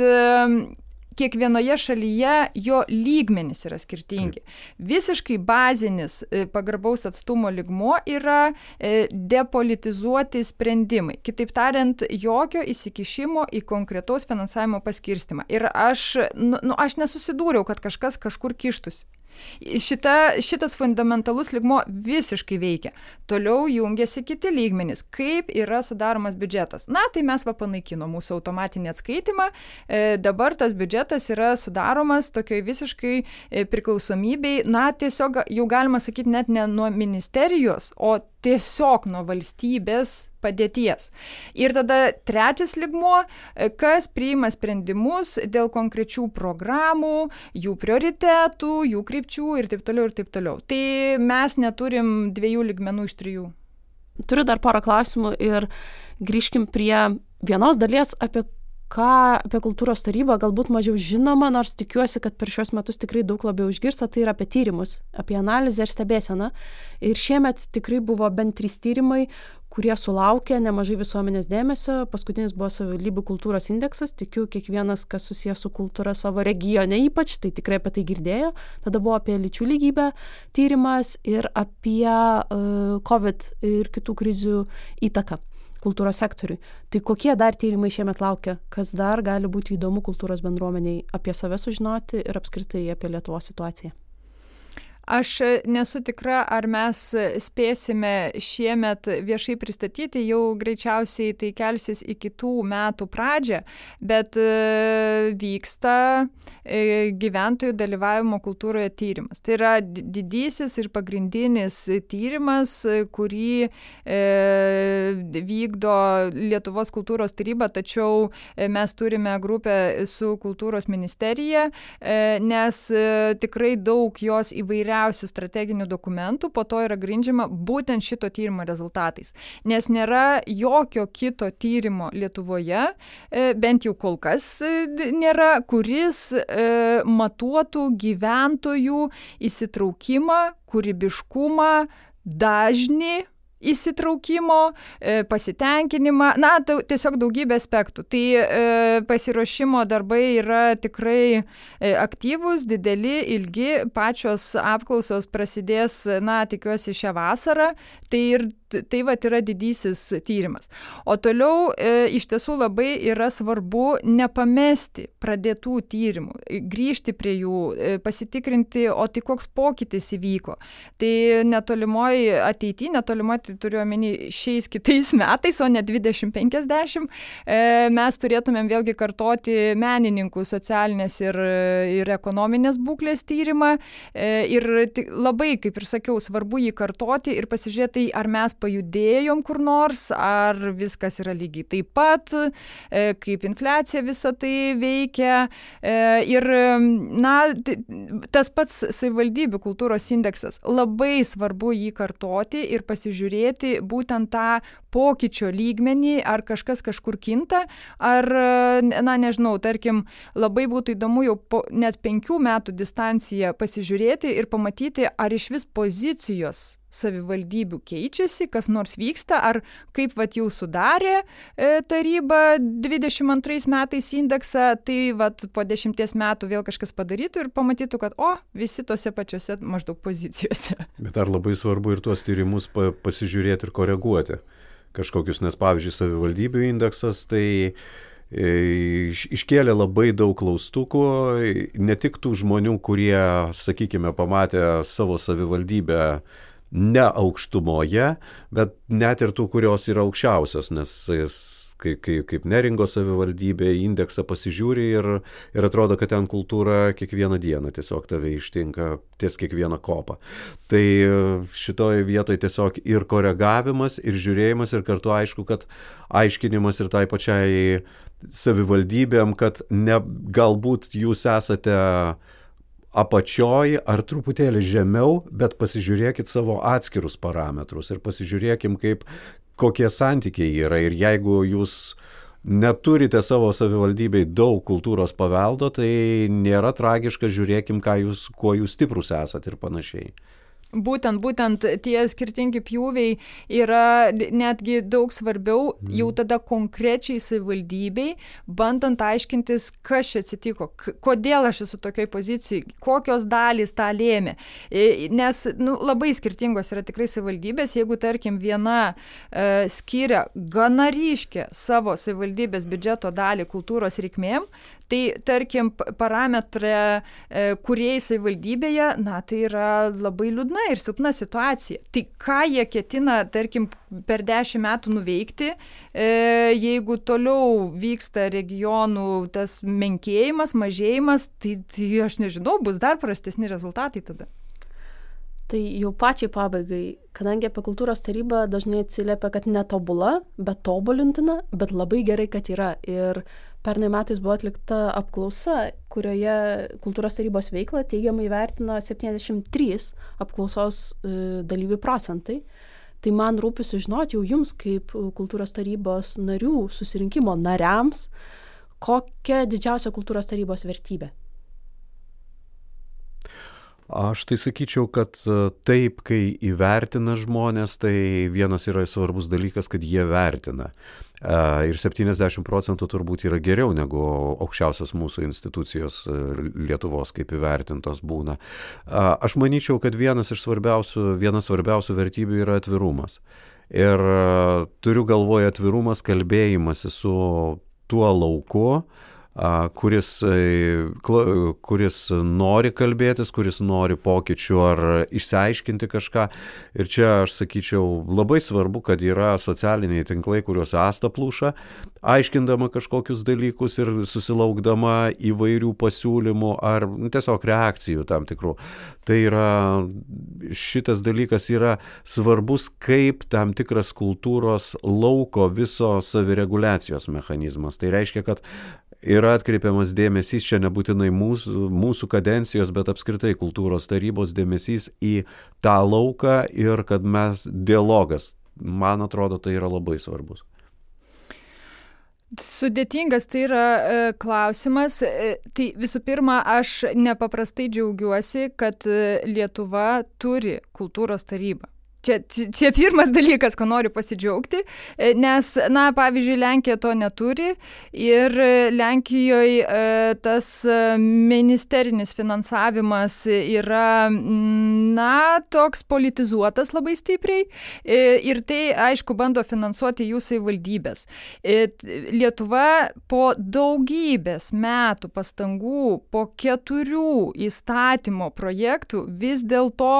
kiekvienoje šalyje jo lygmenys yra skirtingi. Visiškai bazinis e, pagarbaus atstumo ligmuo yra e, depolitizuoti sprendimai. Kitaip tariant, jokio įsikišimo į konkretaus finansavimo paskirstimą. Ir aš, nu, nu, aš nesusidūriau, kad kažkas kažkur kištusi. Šita, šitas fundamentalus ligmo visiškai veikia. Toliau jungiasi kiti lygmenys. Kaip yra sudaromas biudžetas? Na, tai mes va panaikino mūsų automatinį atskaitimą. E, dabar tas biudžetas yra sudaromas tokioj visiškai e, priklausomybei. Na, tiesiog jau galima sakyti net ne nuo ministerijos, o tiesiog nuo valstybės padėties. Ir tada trečias ligmuo, kas priima sprendimus dėl konkrečių programų, jų prioritetų, jų krypčių ir taip toliau ir taip toliau. Tai mes neturim dviejų ligmenų iš trijų. Turiu dar porą klausimų ir grįžkim prie vienos dalies, apie ką apie kultūros tarybą galbūt mažiau žinoma, nors tikiuosi, kad per šios metus tikrai daug labiau išgirsta, tai yra apie tyrimus, apie analizę ir stebėseną. Ir šiemet tikrai buvo bent trys tyrimai, kurie sulaukė nemažai visuomenės dėmesio. Paskutinis buvo savivaldybių kultūros indeksas, tikiu, kiekvienas, kas susijęs su kultūra savo regione ypač, tai tikrai apie tai girdėjo. Tada buvo apie lyčių lygybę tyrimas ir apie uh, COVID ir kitų krizių įtaką kultūros sektoriui. Tai kokie dar tyrimai šiemet laukia, kas dar gali būti įdomu kultūros bendruomeniai apie save sužinoti ir apskritai apie Lietuvos situaciją? Aš nesu tikra, ar mes spėsime šiemet viešai pristatyti, jau greičiausiai tai kelsis į kitų metų pradžią, bet e, vyksta e, gyventojų dalyvavimo kultūroje tyrimas. Tai yra didysis ir pagrindinis tyrimas, kurį e, vykdo Lietuvos kultūros taryba, tačiau mes turime grupę su kultūros ministerija, nes tikrai daug jos įvairiausių įvairiausių strateginių dokumentų po to yra grindžiama būtent šito tyrimo rezultatais. Nes nėra jokio kito tyrimo Lietuvoje, e, bent jau kol kas e, nėra, kuris matuotų gyventojų įsitraukimą, kūrybiškumą, dažnį įsitraukimo, e, pasitenkinimą, na, tiesiog daugybė aspektų. Tai e, pasiruošimo darbai yra tikrai e, aktyvūs, dideli, ilgi, pačios apklausos prasidės, na, tikiuosi šią vasarą, tai ir tai vat yra didysis tyrimas. O toliau e, iš tiesų labai yra svarbu nepamesti pradėtų tyrimų, grįžti prie jų, e, pasitikrinti, o tai koks pokytis įvyko. Tai netolimoji ateityje, netolimoji, tai turiu omeny šiais kitais metais, o ne 2050, e, mes turėtumėm vėlgi kartoti menininkų socialinės ir, ir ekonominės būklės tyrimą. E, ir labai, kaip ir sakiau, svarbu jį kartoti ir pasižiūrėti, ar mes pajudėjom kur nors, ar viskas yra lygiai taip pat, e, kaip infliacija visą tai veikia. E, ir, na, tas pats savivaldybių kultūros indeksas. Labai svarbu jį kartoti ir pasižiūrėti būtent tą pokyčio lygmenį, ar kažkas kažkur kinta, ar, na, nežinau, tarkim, labai būtų įdomu jau po net penkių metų distanciją pasižiūrėti ir pamatyti, ar iš vis pozicijos savivaldybių keičiasi, kas nors vyksta, ar kaip vat jau sudarė e, taryba 22 metais indeksą, tai vat po dešimties metų vėl kažkas padarytų ir pamatytų, kad o, visi tose pačiose maždaug pozicijose. Bet ar labai svarbu ir tuos tyrimus pa pasižiūrėti ir koreguoti kažkokius, nes pavyzdžiui, savivaldybių indeksas tai e, iškėlė labai daug klaustukų, ne tik tų žmonių, kurie, sakykime, pamatė savo savivaldybę ne aukštumoje, bet net ir tų, kurios yra aukščiausios, nes kaip, kaip, kaip neringos savivaldybė indeksą pasižiūri ir, ir atrodo, kad ten kultūra kiekvieną dieną tiesiog tave ištinka ties kiekvieną kopą. Tai šitoje vietoje tiesiog ir koregavimas, ir žiūrėjimas, ir kartu aišku, kad aiškinimas ir tai pačiai savivaldybėm, kad ne, galbūt jūs esate apačioj ar truputėlį žemiau, bet pasižiūrėkit savo atskirus parametrus ir pasižiūrėkim, kaip, kokie santykiai yra. Ir jeigu jūs neturite savo savivaldybei daug kultūros paveldo, tai nėra tragiška, žiūrėkim, jūs, kuo jūs stiprus esat ir panašiai. Būtent, būtent tie skirtingi pjūviai yra netgi daug svarbiau jau tada konkrečiai savivaldybei, bandant aiškintis, kas čia atsitiko, kodėl aš esu tokioj pozicijai, kokios dalys tą lėmė. Nes nu, labai skirtingos yra tikrai savivaldybės, jeigu tarkim viena e, skiria gana ryškę savo savivaldybės biudžeto dalį kultūros reikmėm, tai tarkim parametre e, kuriejai savivaldybėje na tai yra labai liūdna ir silpna situacija. Tai ką jie ketina tarkim per dešim metų nuveikti e, jeigu toliau vyksta regionų tas menkėjimas mažėjimas tai tai aš nežinau bus dar prastesni rezultatai tada Tai jau pačiai pabaigai, kadangi apie kultūros tarybą dažnai atsiliepia, kad netobula, bet tobulintina, bet labai gerai, kad yra. Ir Pernai metais buvo atlikta apklausa, kurioje kultūros tarybos veiklą teigiamai vertino 73 apklausos e, dalyvių procentai. Tai man rūpi sužinoti jau jums, kaip kultūros tarybos narių susirinkimo nariams, kokia didžiausia kultūros tarybos vertybė. Aš tai sakyčiau, kad e, taip, kai įvertina žmonės, tai vienas yra svarbus dalykas, kad jie vertina. Ir 70 procentų turbūt yra geriau negu aukščiausios mūsų institucijos e, Lietuvos, kaip įvertintos būna. Aš manyčiau, kad vienas iš svarbiausių, vienas svarbiausių vertybių yra atvirumas. Ir e, turiu galvoje atvirumas, kalbėjimasi su tuo lauku, kuris, e, kuris nori kalbėtis, kuris nori pokyčių ar išsiaiškinti kažką. Ir čia aš sakyčiau, labai svarbu, kad yra socialiniai tinklai, kuriuose asta plūša, aiškindama kažkokius dalykus ir susilaukdama įvairių pasiūlymų ar nu, tiesiog reakcijų tam tikrų. Tai yra, šitas dalykas yra svarbus kaip tam tikras kultūros lauko viso savireguliacijos mechanizmas. Tai reiškia, kad yra atkreipiamas dėmesys, čia nebūtinai mūsų, mūsų kadencijos, bet apskritai kultūros tarybos dėmesys į tą lauką ir kad mes dialogas, man atrodo, tai yra labai svarbus. Sudėtingas tai yra e, klausimas. E, tai visų pirma, aš nepaprastai džiaugiuosi, kad e, Lietuva turi kultūros tarybą. Čia, čia pirmas dalykas, ko noriu pasidžiaugti, e, nes, na, pavyzdžiui, Lenkija to neturi ir Lenkijoje tas e, ministerinis finansavimas yra, na, toks politizuotas labai stipriai e, ir tai, aišku, bando finansuoti jų savivaldybės. Lietuva po daugybės metų pastangų, po keturių įstatymo projektų vis dėlto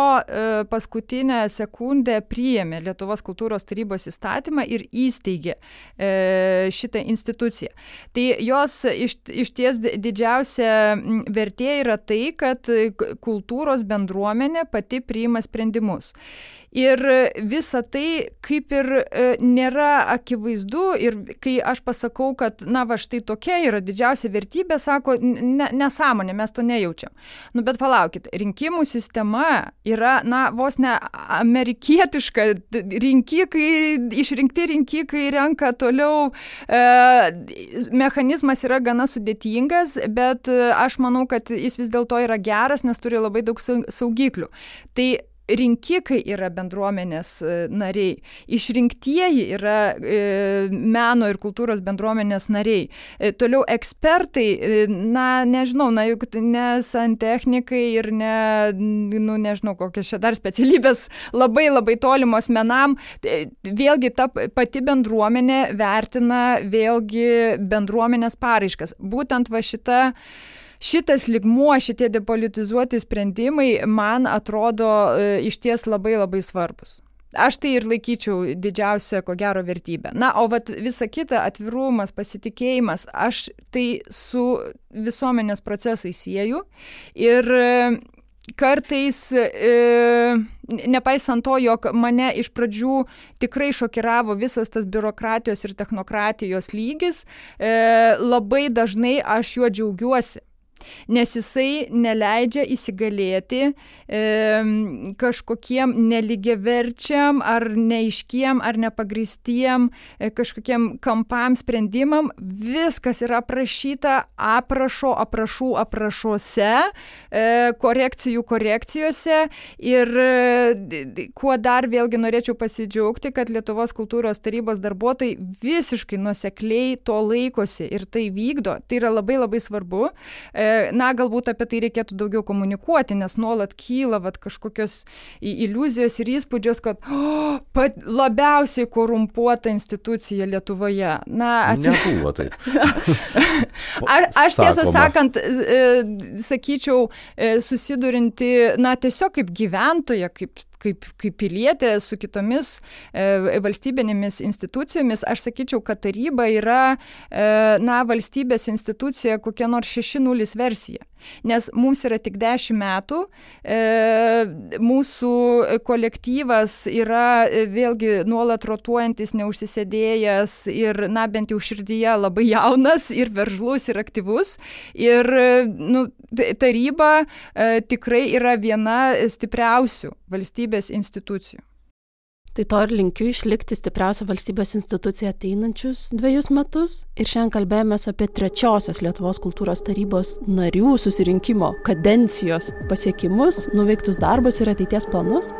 paskutinę sekundę sekundę priėmė Lietuvos kultūros tarybos įstatymą ir įsteigė e, šitą instituciją. Tai jos iš, iš ties didžiausia vertė yra tai, kad kultūros bendruomenė pati priima sprendimus. Ir visa tai kaip ir e, nėra akivaizdu ir kai aš pasakau, kad, na, va štai tokia yra didžiausia vertybė, sako, ne, nesąmonė, mes to nejaučiam. Nu, bet palaukit, rinkimų sistema yra, na, vos ne amerikietiška, rinkikai, išrinkti rinkikai renka toliau, e, mechanizmas yra gana sudėtingas, bet aš manau, kad jis vis dėlto yra geras, nes turi labai daug saugiklių. Tai rinkikai yra bendruomenės e, nariai, išrinktieji yra e, meno ir kultūros bendruomenės nariai. E, toliau ekspertai, na, nežinau, na, juk ne santechnikai ir ne, nu, nežinau, kokios čia dar specialybės labai labai tolimos menam. Vėlgi ta pati bendruomenė vertina vėlgi bendruomenės paraiškas. Būtent va šita šitas ligmuo, šitie depolitizuoti sprendimai man atrodo e, iš ties labai labai svarbus. Aš tai ir laikyčiau didžiausia, ko gero, vertybė. Na, o vat, visa kita - atvirumas, pasitikėjimas - aš tai su visuomenės procesai sieju. Ir e, kartais, e, nepaisant to, jog mane iš pradžių tikrai šokiravo visas tas biurokratijos ir technokratijos lygis, e, labai dažnai aš juo džiaugiuosi nes jisai neleidžia įsigalėti e, kažkokiem neligiaverčiam ar neiškiem ar nepagristiem e, kažkokiem kampam sprendimam. Viskas yra aprašyta aprašo, aprašų aprašuose, e, korekcijų korekcijose ir e, kuo dar vėlgi norėčiau pasidžiaugti, kad Lietuvos kultūros tarybos darbuotojai visiškai nusekliai to laikosi ir tai vykdo. Tai yra labai labai svarbu. E, na, galbūt apie tai reikėtų daugiau komunikuoti, nes nuolat kyla vat, kažkokios iliuzijos ir įspūdžios, kad oh, pat, labiausiai korumpuota institucija Lietuvoje. Na, atsiprašau. Taip. Ar, aš tiesą sakant, e, sakyčiau, e, susidurinti, na, tiesiog kaip gyventoja, kaip kaip, kaip pilietė su kitomis e, valstybinėmis institucijomis, aš sakyčiau, kad taryba yra, e, na, valstybės institucija kokia nors 6.0 versija. Nes mums yra tik 10 metų, e, mūsų kolektyvas yra e, vėlgi nuolat rotuojantis, neužsisėdėjęs ir, na, bent jau širdyje labai jaunas ir veržlus ir aktyvus. Ir, nu, taryba e, tikrai yra viena stipriausių valstybės institucijų. Tai to ir linkiu išlikti stipriausia valstybės institucija ateinančius dviejus metus. Ir šiandien kalbėjomės apie trečiosios Lietuvos kultūros tarybos narių susirinkimo kadencijos pasiekimus, nuveiktus darbus ir ateities planus.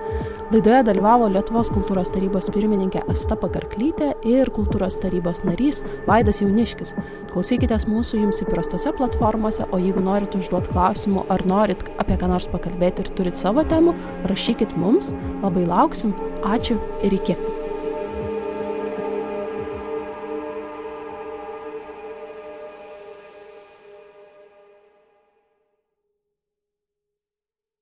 Laidoje dalyvavo Lietuvos kultūros tarybos pirmininkė Asta Pagarklytė ir kultūros tarybos narys Vaidas Jauniškis. Klausykitės mūsų jums įprastose platformose, o jeigu norit užduoti klausimų ar norit apie ką nors pakalbėti ir turit savo temų, rašykit mums, labai lauksim. Ačiū ir iki